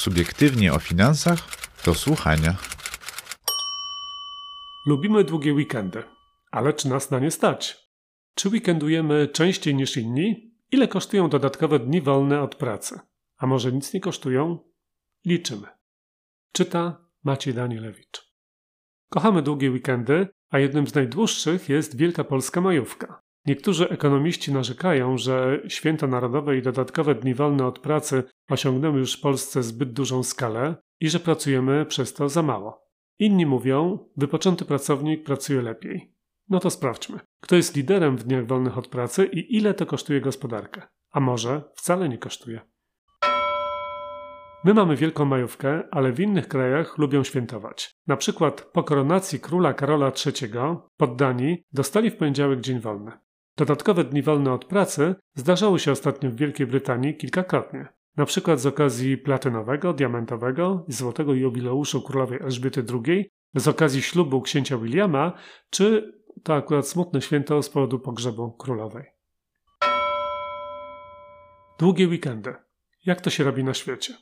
Subiektywnie o finansach do słuchania. Lubimy długie weekendy, ale czy nas na nie stać? Czy weekendujemy częściej niż inni? Ile kosztują dodatkowe dni wolne od pracy? A może nic nie kosztują? Liczymy. Czyta Maciej Danielewicz. Kochamy długie weekendy, a jednym z najdłuższych jest Wielka Polska Majówka. Niektórzy ekonomiści narzekają, że święta narodowe i dodatkowe dni wolne od pracy osiągnęły już w Polsce zbyt dużą skalę i że pracujemy przez to za mało. Inni mówią, wypoczęty pracownik pracuje lepiej. No to sprawdźmy, kto jest liderem w dniach wolnych od pracy i ile to kosztuje gospodarkę. A może wcale nie kosztuje. My mamy wielką majówkę, ale w innych krajach lubią świętować. Na przykład po koronacji króla Karola III poddani dostali w poniedziałek dzień wolny. Dodatkowe dni wolne od pracy zdarzały się ostatnio w Wielkiej Brytanii kilkakrotnie. Na przykład z okazji platynowego, diamentowego i złotego jubileuszu królowej Elżbiety II, z okazji ślubu księcia Williama, czy to akurat smutne święto z powodu pogrzebu królowej. Długie weekendy. Jak to się robi na świecie?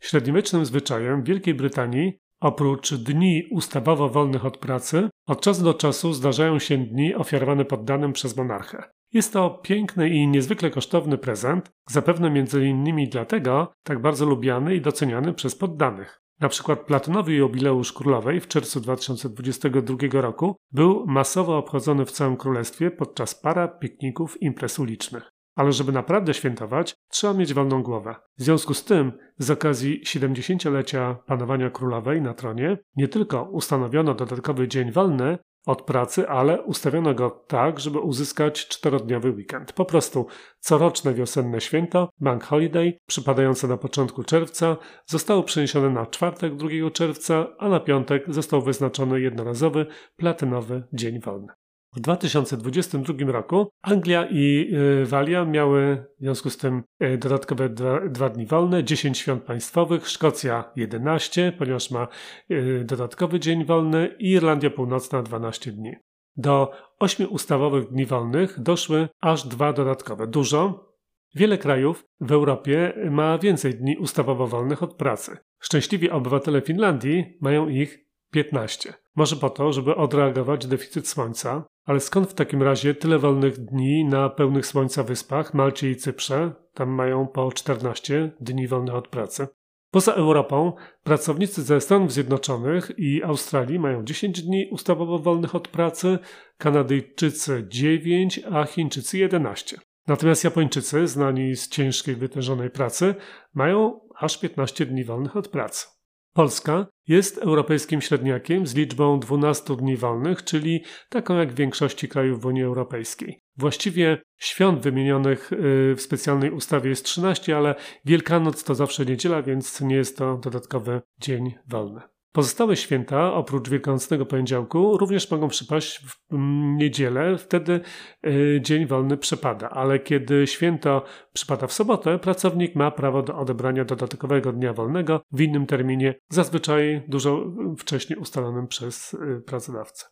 Średniowiecznym zwyczajem w Wielkiej Brytanii Oprócz dni ustawowo wolnych od pracy, od czasu do czasu zdarzają się dni ofiarowane poddanym przez monarchę. Jest to piękny i niezwykle kosztowny prezent, zapewne między innymi dlatego tak bardzo lubiany i doceniany przez poddanych. Na przykład platynowy jubileusz królowej w czerwcu 2022 roku był masowo obchodzony w całym królestwie podczas para, pikników, imprez ulicznych. Ale żeby naprawdę świętować, trzeba mieć wolną głowę. W związku z tym, z okazji 70-lecia panowania królowej na tronie, nie tylko ustanowiono dodatkowy dzień wolny od pracy, ale ustawiono go tak, żeby uzyskać czterodniowy weekend. Po prostu coroczne wiosenne święto, Bank Holiday, przypadające na początku czerwca, zostało przeniesione na czwartek 2 czerwca, a na piątek został wyznaczony jednorazowy, platynowy dzień wolny. W 2022 roku Anglia i y, Walia miały w związku z tym y, dodatkowe dwa, dwa, dni wolne, 10 świąt państwowych, Szkocja 11, ponieważ ma y, dodatkowy dzień wolny i Irlandia Północna 12 dni. Do 8 ustawowych dni wolnych doszły aż dwa dodatkowe. Dużo. Wiele krajów w Europie ma więcej dni ustawowo wolnych od pracy. Szczęśliwi obywatele Finlandii mają ich 15. Może po to, żeby odreagować deficyt słońca, ale skąd w takim razie tyle wolnych dni na pełnych słońca wyspach, Malcie i Cyprze? Tam mają po 14 dni wolnych od pracy. Poza Europą pracownicy ze Stanów Zjednoczonych i Australii mają 10 dni ustawowo wolnych od pracy, Kanadyjczycy 9, a Chińczycy 11. Natomiast Japończycy, znani z ciężkiej, wytężonej pracy, mają aż 15 dni wolnych od pracy. Polska jest europejskim średniakiem z liczbą 12 dni wolnych, czyli taką jak w większości krajów w Unii Europejskiej. Właściwie świąt wymienionych y, w specjalnej ustawie jest 13, ale Wielkanoc to zawsze niedziela, więc nie jest to dodatkowy dzień wolny. Pozostałe święta, oprócz Wielkanocnego Poniedziałku, również mogą przypaść w mm, niedzielę, wtedy y, dzień wolny przypada, ale kiedy święto przypada w sobotę, pracownik ma prawo do odebrania dodatkowego dnia wolnego w innym terminie, zazwyczaj dużo wcześniej ustalonym przez y, pracodawcę.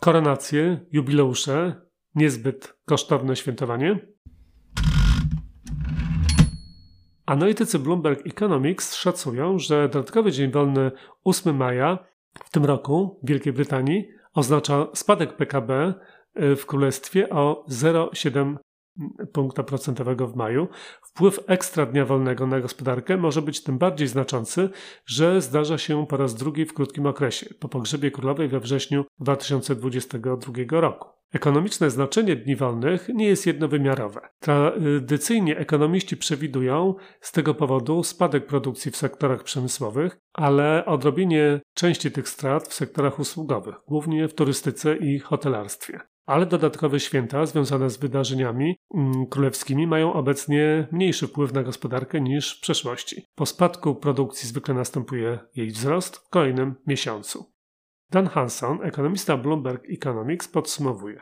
Koronacje, jubileusze, niezbyt kosztowne świętowanie. Analitycy Bloomberg Economics szacują, że dodatkowy dzień wolny 8 maja w tym roku w Wielkiej Brytanii oznacza spadek PKB y, w królestwie o 0,7 punkta procentowego w maju. Wpływ ekstra dnia wolnego na gospodarkę może być tym bardziej znaczący, że zdarza się po raz drugi w krótkim okresie, po pogrzebie królowej we wrześniu 2022 roku. Ekonomiczne znaczenie dni wolnych nie jest jednowymiarowe. Tradycyjnie ekonomiści przewidują z tego powodu spadek produkcji w sektorach przemysłowych, ale odrobienie części tych strat w sektorach usługowych, głównie w turystyce i hotelarstwie. Ale dodatkowe święta związane z wydarzeniami mm, królewskimi mają obecnie mniejszy wpływ na gospodarkę niż w przeszłości. Po spadku produkcji zwykle następuje jej wzrost w kolejnym miesiącu. Dan Hanson, ekonomista Bloomberg Economics, podsumowuje.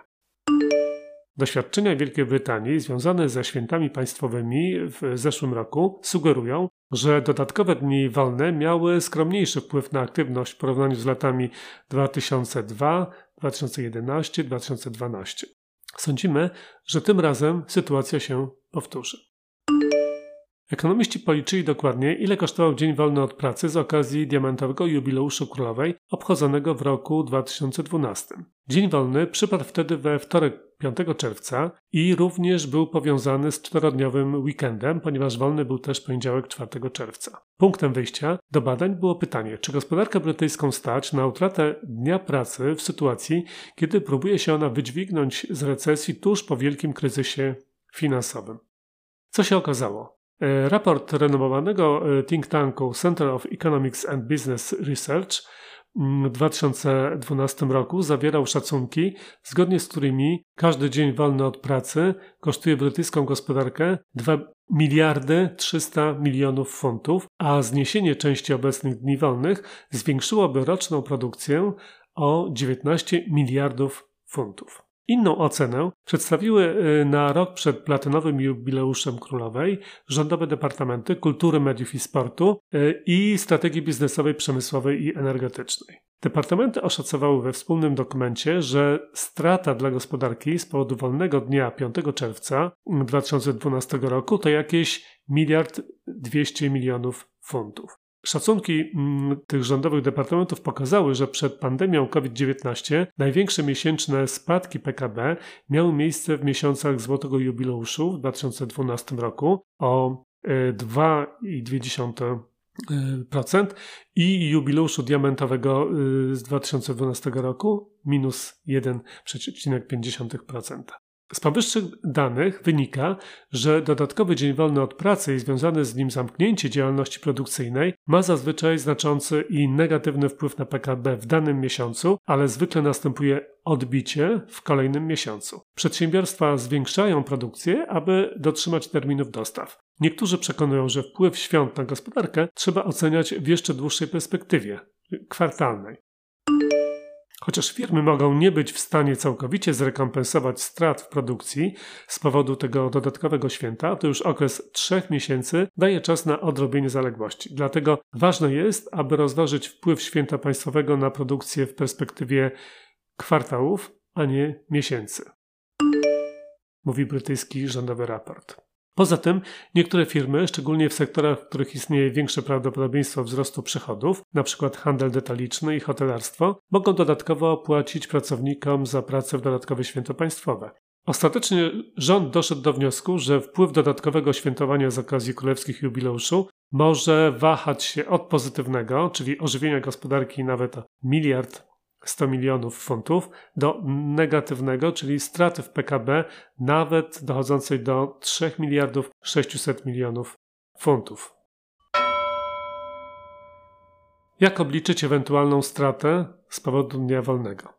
Doświadczenia Wielkiej Brytanii związane ze świętami państwowymi w zeszłym roku sugerują, że dodatkowe dni wolne miały skromniejszy wpływ na aktywność w porównaniu z latami 2002, 2011, 2012. Sądzimy, że tym razem sytuacja się powtórzy. Ekonomiści policzyli dokładnie, ile kosztował dzień wolny od pracy z okazji diamentowego jubileuszu królowej obchodzonego w roku 2012. Dzień wolny przypadł wtedy we wtorek 5 czerwca i również był powiązany z czterodniowym weekendem, ponieważ wolny był też poniedziałek 4 czerwca. Punktem wyjścia do badań było pytanie, czy gospodarkę brytyjską stać na utratę dnia pracy w sytuacji, kiedy próbuje się ona wydźwignąć z recesji tuż po wielkim kryzysie finansowym. Co się okazało? E, raport renomowanego e, think tanku Center of Economics and Business Research w 2012 roku zawierał szacunki, zgodnie z którymi każdy dzień wolny od pracy kosztuje brytyjską gospodarkę 2 miliardy 300 milionów funtów, a zniesienie części obecnych dni wolnych zwiększyłoby roczną produkcję o 19 miliardów funtów. Inną ocenę przedstawiły y, na rok przed platynowym jubileuszem królowej rządowe departamenty kultury, mediów i sportu y, i strategii biznesowej, przemysłowej i energetycznej. Departamenty oszacowały we wspólnym dokumencie, że strata dla gospodarki z powodu wolnego dnia 5 czerwca 2012 roku to jakieś miliard 200 milionów funtów. Szacunki mm, tych rządowych departamentów pokazały, że przed pandemią COVID-19 największe miesięczne spadki PKB miały miejsce w miesiącach złotego jubileuszu w 2012 roku o 2,2% e, i jubileuszu diamentowego e, z 2012 roku minus 1,5%. Z powyższych danych wynika, że dodatkowy dzień wolny od pracy i związane z nim zamknięcie działalności produkcyjnej ma zazwyczaj znaczący i negatywny wpływ na PKB w danym miesiącu, ale zwykle następuje odbicie w kolejnym miesiącu. Przedsiębiorstwa zwiększają produkcję, aby dotrzymać terminów dostaw. Niektórzy przekonują, że wpływ świąt na gospodarkę trzeba oceniać w jeszcze dłuższej perspektywie kwartalnej. Chociaż firmy mogą nie być w stanie całkowicie zrekompensować strat w produkcji z powodu tego dodatkowego święta, to już okres trzech miesięcy daje czas na odrobienie zaległości. Dlatego ważne jest, aby rozważyć wpływ święta państwowego na produkcję w perspektywie kwartałów, a nie miesięcy. Mówi brytyjski rządowy raport. Poza tym niektóre firmy, szczególnie w sektorach, w których istnieje większe prawdopodobieństwo wzrostu przychodów, np. handel detaliczny i hotelarstwo, mogą dodatkowo płacić pracownikom za pracę w dodatkowe święto państwowe. Ostatecznie rząd doszedł do wniosku, że wpływ dodatkowego świętowania z okazji królewskich jubileuszu może wahać się od pozytywnego, czyli ożywienia gospodarki nawet miliard 100 milionów funtów do negatywnego, czyli straty w PKB nawet dochodzącej do 3 miliardów 600 milionów funtów. Jak obliczyć ewentualną stratę z powodu dnia wolnego?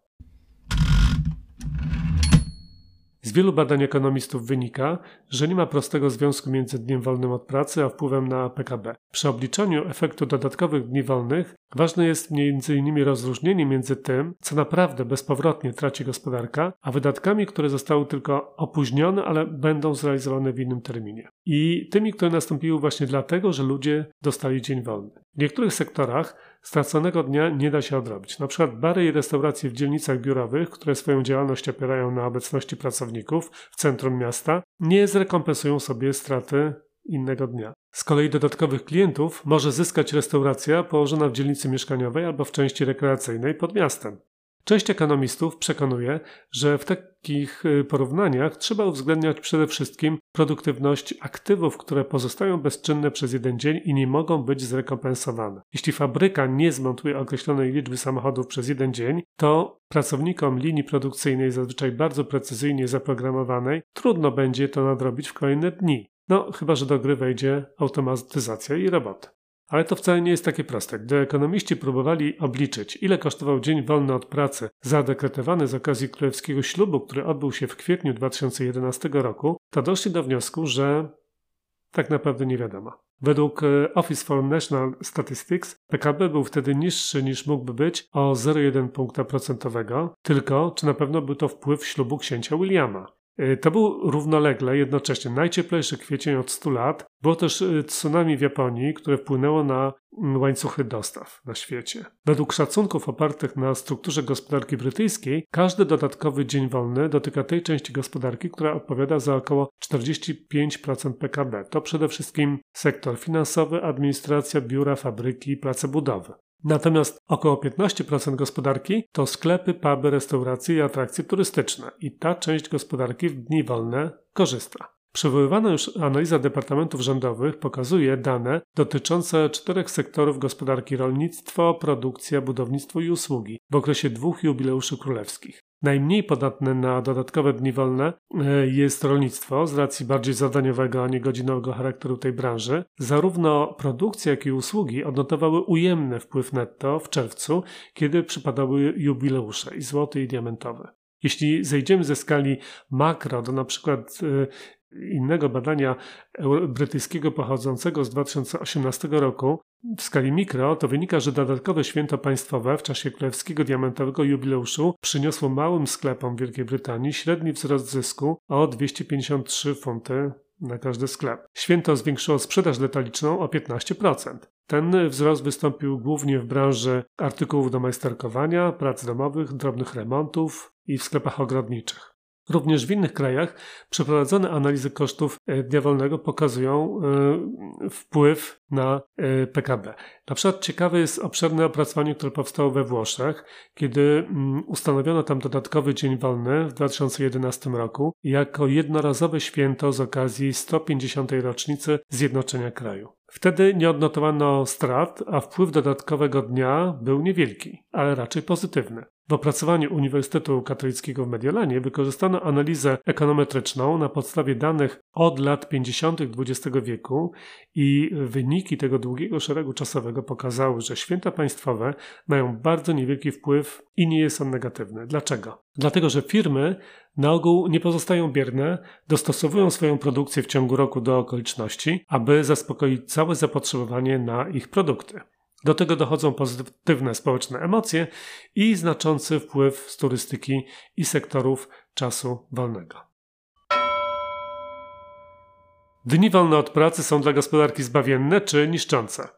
Z wielu badań ekonomistów wynika, że nie ma prostego związku między dniem wolnym od pracy a wpływem na PKB. Przy obliczaniu efektu dodatkowych dni wolnych ważne jest m.in. rozróżnienie między tym, co naprawdę bezpowrotnie traci gospodarka, a wydatkami, które zostały tylko opóźnione, ale będą zrealizowane w innym terminie. I tymi, które nastąpiły właśnie dlatego, że ludzie dostali dzień wolny. W niektórych sektorach straconego dnia nie da się odrobić. Na przykład bary i restauracje w dzielnicach biurowych, które swoją działalność opierają na obecności pracowników w centrum miasta, nie zrekompensują sobie straty innego dnia. Z kolei dodatkowych klientów może zyskać restauracja położona w dzielnicy mieszkaniowej albo w części rekreacyjnej pod miastem. Część ekonomistów przekonuje, że w takich y, porównaniach trzeba uwzględniać przede wszystkim produktywność aktywów, które pozostają bezczynne przez jeden dzień i nie mogą być zrekompensowane. Jeśli fabryka nie zmontuje określonej liczby samochodów przez jeden dzień, to pracownikom linii produkcyjnej, zazwyczaj bardzo precyzyjnie zaprogramowanej, trudno będzie to nadrobić w kolejne dni. No, chyba że do gry wejdzie automatyzacja i roboty. Ale to wcale nie jest takie proste. Gdy ekonomiści próbowali obliczyć, ile kosztował dzień wolny od pracy zadekretowany z okazji królewskiego ślubu, który odbył się w kwietniu 2011 roku, to doszli do wniosku, że tak naprawdę nie wiadomo. Według e, Office for National Statistics PKB był wtedy niższy niż mógłby być o 0,1 punkta procentowego, tylko czy na pewno był to wpływ ślubu księcia Williama. Y, to był równolegle, jednocześnie najcieplejszy kwiecień od 100 lat. Było też y, tsunami w Japonii, które wpłynęło na mm, łańcuchy dostaw na świecie. Według szacunków opartych na strukturze gospodarki brytyjskiej, każdy dodatkowy dzień wolny dotyka tej części gospodarki, która odpowiada za około 45% PKB. To przede wszystkim sektor finansowy, administracja, biura, fabryki i place budowy. Natomiast około 15% gospodarki to sklepy, puby, restauracje i atrakcje turystyczne i ta część gospodarki w dni wolne korzysta. Przywoływana już analiza departamentów rządowych pokazuje dane dotyczące czterech sektorów gospodarki rolnictwo, produkcja, budownictwo i usługi w okresie dwóch jubileuszy królewskich. Najmniej podatne na dodatkowe dni wolne e, jest rolnictwo z racji bardziej zadaniowego, a nie godzinowego charakteru tej branży. Zarówno produkcja, jak i usługi odnotowały ujemny wpływ netto w czerwcu, kiedy przypadały jubileusze i złoty i diamentowy. Jeśli zejdziemy ze skali makro do na przykład e, innego badania brytyjskiego pochodzącego z 2018 roku w skali mikro, to wynika, że dodatkowe święto państwowe w czasie królewskiego diamentowego jubileuszu przyniosło małym sklepom Wielkiej Brytanii średni wzrost zysku o 253 funty na każdy sklep. Święto zwiększyło sprzedaż detaliczną o 15%. Ten wzrost wystąpił głównie w branży artykułów do majsterkowania, prac domowych, drobnych remontów i w sklepach ogrodniczych. Również w innych krajach przeprowadzone analizy kosztów e, dnia wolnego pokazują e, wpływ na e, PKB. Na przykład ciekawe jest obszerne opracowanie, które powstało we Włoszech, kiedy mm, ustanowiono tam dodatkowy dzień wolny w 2011 roku jako jednorazowe święto z okazji 150. rocznicy zjednoczenia kraju. Wtedy nie odnotowano strat, a wpływ dodatkowego dnia był niewielki, ale raczej pozytywny. W opracowaniu Uniwersytetu Katolickiego w Mediolanie wykorzystano analizę ekonometryczną na podstawie danych od lat 50. XX wieku i wyniki tego długiego szeregu czasowego pokazały, że święta państwowe mają bardzo niewielki wpływ i nie jest on negatywny. Dlaczego? Dlatego, że firmy na ogół nie pozostają bierne, dostosowują swoją produkcję w ciągu roku do okoliczności, aby zaspokoić całe zapotrzebowanie na ich produkty. Do tego dochodzą pozytywne społeczne emocje i znaczący wpływ z turystyki i sektorów czasu wolnego. Dni wolne od pracy są dla gospodarki zbawienne czy niszczące?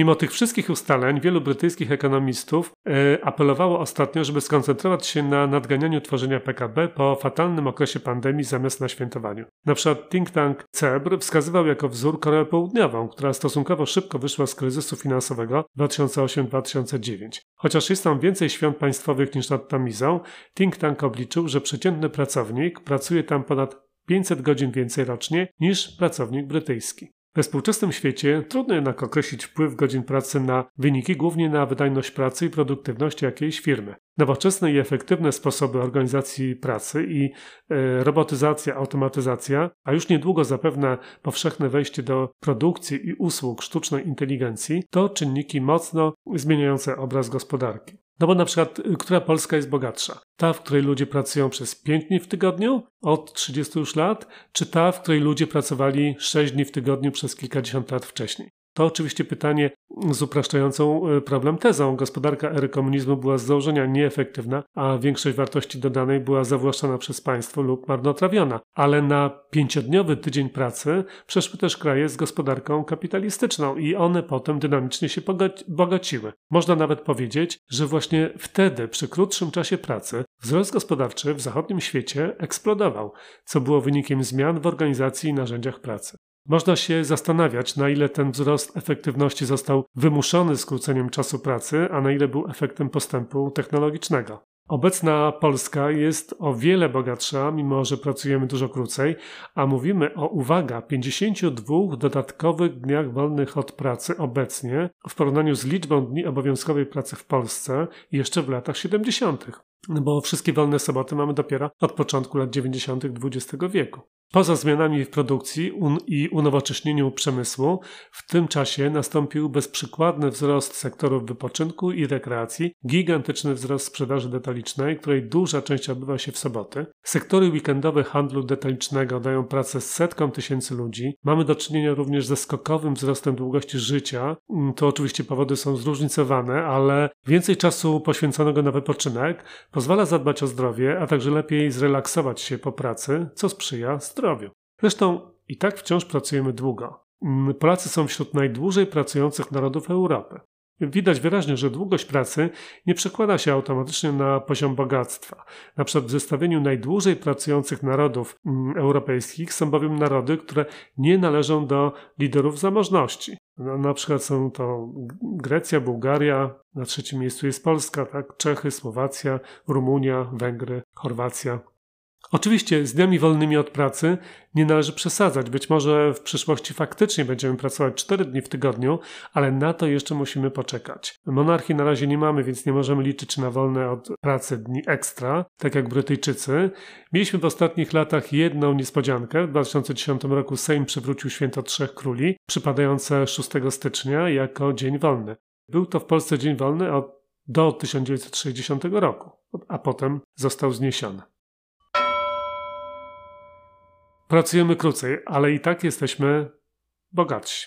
Mimo tych wszystkich ustaleń, wielu brytyjskich ekonomistów e, apelowało ostatnio, żeby skoncentrować się na nadganianiu tworzenia PKB po fatalnym okresie pandemii zamiast na świętowaniu. Na przykład think tank CEBR wskazywał jako wzór Koreę Południową, która stosunkowo szybko wyszła z kryzysu finansowego 2008-2009. Chociaż jest tam więcej świąt państwowych niż nad Tamizą, think tank obliczył, że przeciętny pracownik pracuje tam ponad 500 godzin więcej rocznie niż pracownik brytyjski. We współczesnym świecie trudno jednak określić wpływ godzin pracy na wyniki, głównie na wydajność pracy i produktywność jakiejś firmy. Nowoczesne i efektywne sposoby organizacji pracy i e, robotyzacja, automatyzacja, a już niedługo zapewne powszechne wejście do produkcji i usług sztucznej inteligencji to czynniki mocno zmieniające obraz gospodarki. No bo na przykład, y, która Polska jest bogatsza? Ta, w której ludzie pracują przez 5 dni w tygodniu od 30 już lat, czy ta, w której ludzie pracowali 6 dni w tygodniu przez kilkadziesiąt lat wcześniej? To oczywiście pytanie z upraszczającą e, problem tezą. Gospodarka ery komunizmu była z założenia nieefektywna, a większość wartości dodanej była zawłaszczona przez państwo lub marnotrawiona. Ale na pięciodniowy tydzień pracy przeszły też kraje z gospodarką kapitalistyczną i one potem dynamicznie się bogaciły. Można nawet powiedzieć, że właśnie wtedy, przy krótszym czasie pracy, wzrost gospodarczy w zachodnim świecie eksplodował, co było wynikiem zmian w organizacji i narzędziach pracy. Można się zastanawiać, na ile ten wzrost efektywności został wymuszony skróceniem czasu pracy, a na ile był efektem postępu technologicznego. Obecna Polska jest o wiele bogatsza, mimo że pracujemy dużo krócej, a mówimy o, uwaga, 52 dodatkowych dniach wolnych od pracy obecnie w porównaniu z liczbą dni obowiązkowej pracy w Polsce jeszcze w latach 70. Bo wszystkie wolne soboty mamy dopiero od początku lat 90. XX wieku. Poza zmianami w produkcji i unowocześnieniu przemysłu, w tym czasie nastąpił bezprzykładny wzrost sektorów wypoczynku i rekreacji, gigantyczny wzrost sprzedaży detalicznej, której duża część odbywa się w soboty. Sektory weekendowe handlu detalicznego dają pracę setkom tysięcy ludzi. Mamy do czynienia również ze skokowym wzrostem długości życia. Mm, to oczywiście powody są zróżnicowane, ale więcej czasu poświęconego na wypoczynek pozwala zadbać o zdrowie, a także lepiej zrelaksować się po pracy, co sprzyja zdrowiu. Zresztą i tak wciąż pracujemy długo. Mm, Polacy są wśród najdłużej pracujących narodów Europy. Widać wyraźnie, że długość pracy nie przekłada się automatycznie na poziom bogactwa. Na przykład w zestawieniu najdłużej pracujących narodów mm, europejskich są bowiem narody, które nie należą do liderów zamożności. No, na przykład są to Grecja, Bułgaria, na trzecim miejscu jest Polska, tak? Czechy, Słowacja, Rumunia, Węgry, Chorwacja. Oczywiście z dniami wolnymi od pracy nie należy przesadzać. Być może w przyszłości faktycznie będziemy pracować 4 dni w tygodniu, ale na to jeszcze musimy poczekać. Monarchii na razie nie mamy, więc nie możemy liczyć na wolne od pracy dni ekstra, tak jak Brytyjczycy. Mieliśmy w ostatnich latach jedną niespodziankę. W 2010 roku Sejm przywrócił święto Trzech Króli, przypadające 6 stycznia jako dzień wolny. Był to w Polsce dzień wolny od, do 1960 roku, a potem został zniesiony. Pracujemy krócej, ale i tak jesteśmy bogatsi.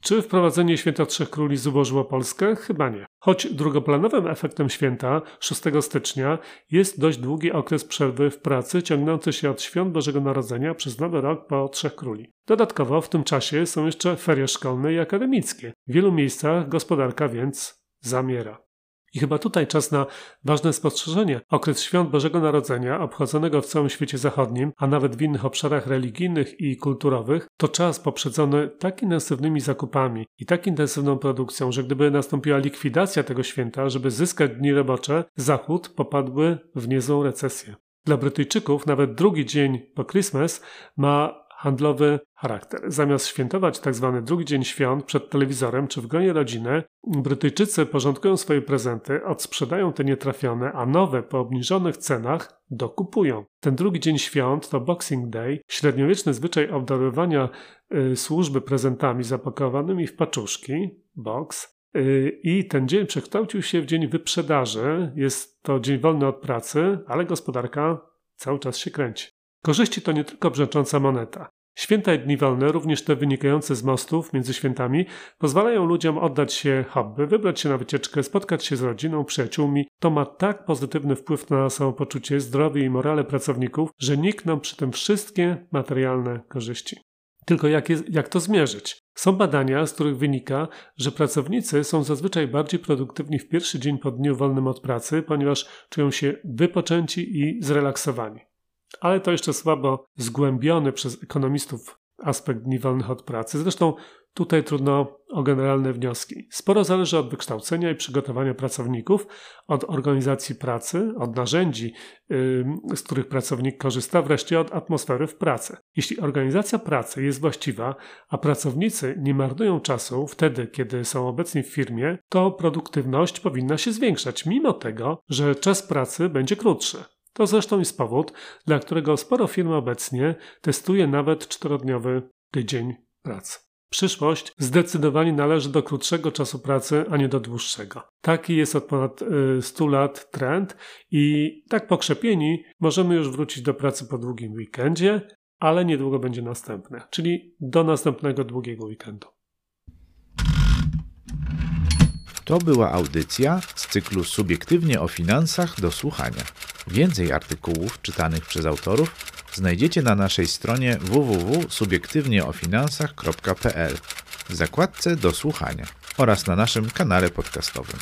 Czy wprowadzenie święta Trzech Króli zubożyło Polskę? Chyba nie. Choć drugoplanowym efektem święta 6 stycznia jest dość długi okres przerwy w pracy ciągnący się od świąt Bożego Narodzenia przez Nowy Rok po Trzech Króli. Dodatkowo w tym czasie są jeszcze ferie szkolne i akademickie. W wielu miejscach gospodarka więc zamiera. I chyba tutaj czas na ważne spostrzeżenie. Okres świąt Bożego Narodzenia, obchodzonego w całym świecie zachodnim, a nawet w innych obszarach religijnych i kulturowych, to czas poprzedzony tak intensywnymi zakupami i tak intensywną produkcją, że gdyby nastąpiła likwidacja tego święta, żeby zyskać dni robocze, Zachód popadłby w niezłą recesję. Dla Brytyjczyków nawet drugi dzień po Christmas ma handlowy charakter. Zamiast świętować tzw. Tak drugi dzień świąt przed telewizorem czy w gronie rodziny, Brytyjczycy porządkują swoje prezenty, odsprzedają te nietrafione, a nowe po obniżonych cenach dokupują. Ten drugi dzień świąt to Boxing Day, średniowieczny zwyczaj obdarowywania y, służby prezentami zapakowanymi w paczuszki, box, y, i ten dzień przekształcił się w dzień wyprzedaży. Jest to dzień wolny od pracy, ale gospodarka cały czas się kręci. Korzyści to nie tylko brzęcząca moneta. Święta i dni wolne, również te wynikające z mostów między świętami, pozwalają ludziom oddać się hobby, wybrać się na wycieczkę, spotkać się z rodziną, przyjaciółmi. To ma tak pozytywny wpływ na samopoczucie, zdrowie i morale pracowników, że nikną przy tym wszystkie materialne korzyści. Tylko jak, jest, jak to zmierzyć? Są badania, z których wynika, że pracownicy są zazwyczaj bardziej produktywni w pierwszy dzień po dniu wolnym od pracy, ponieważ czują się wypoczęci i zrelaksowani ale to jeszcze słabo zgłębiony przez ekonomistów aspekt dni wolnych od pracy. Zresztą tutaj trudno o generalne wnioski. Sporo zależy od wykształcenia i przygotowania pracowników, od organizacji pracy, od narzędzi, z których pracownik korzysta, wreszcie od atmosfery w pracy. Jeśli organizacja pracy jest właściwa, a pracownicy nie marnują czasu wtedy, kiedy są obecni w firmie, to produktywność powinna się zwiększać, mimo tego, że czas pracy będzie krótszy. To zresztą jest powód, dla którego sporo firm obecnie testuje nawet czterodniowy tydzień pracy. Przyszłość zdecydowanie należy do krótszego czasu pracy, a nie do dłuższego. Taki jest od ponad 100 y, lat trend i tak pokrzepieni możemy już wrócić do pracy po długim weekendzie, ale niedługo będzie następny, czyli do następnego długiego weekendu. To była audycja z cyklu Subiektywnie o finansach do słuchania. Więcej artykułów czytanych przez autorów znajdziecie na naszej stronie www.subiektywnieofinansach.pl w zakładce do słuchania oraz na naszym kanale podcastowym.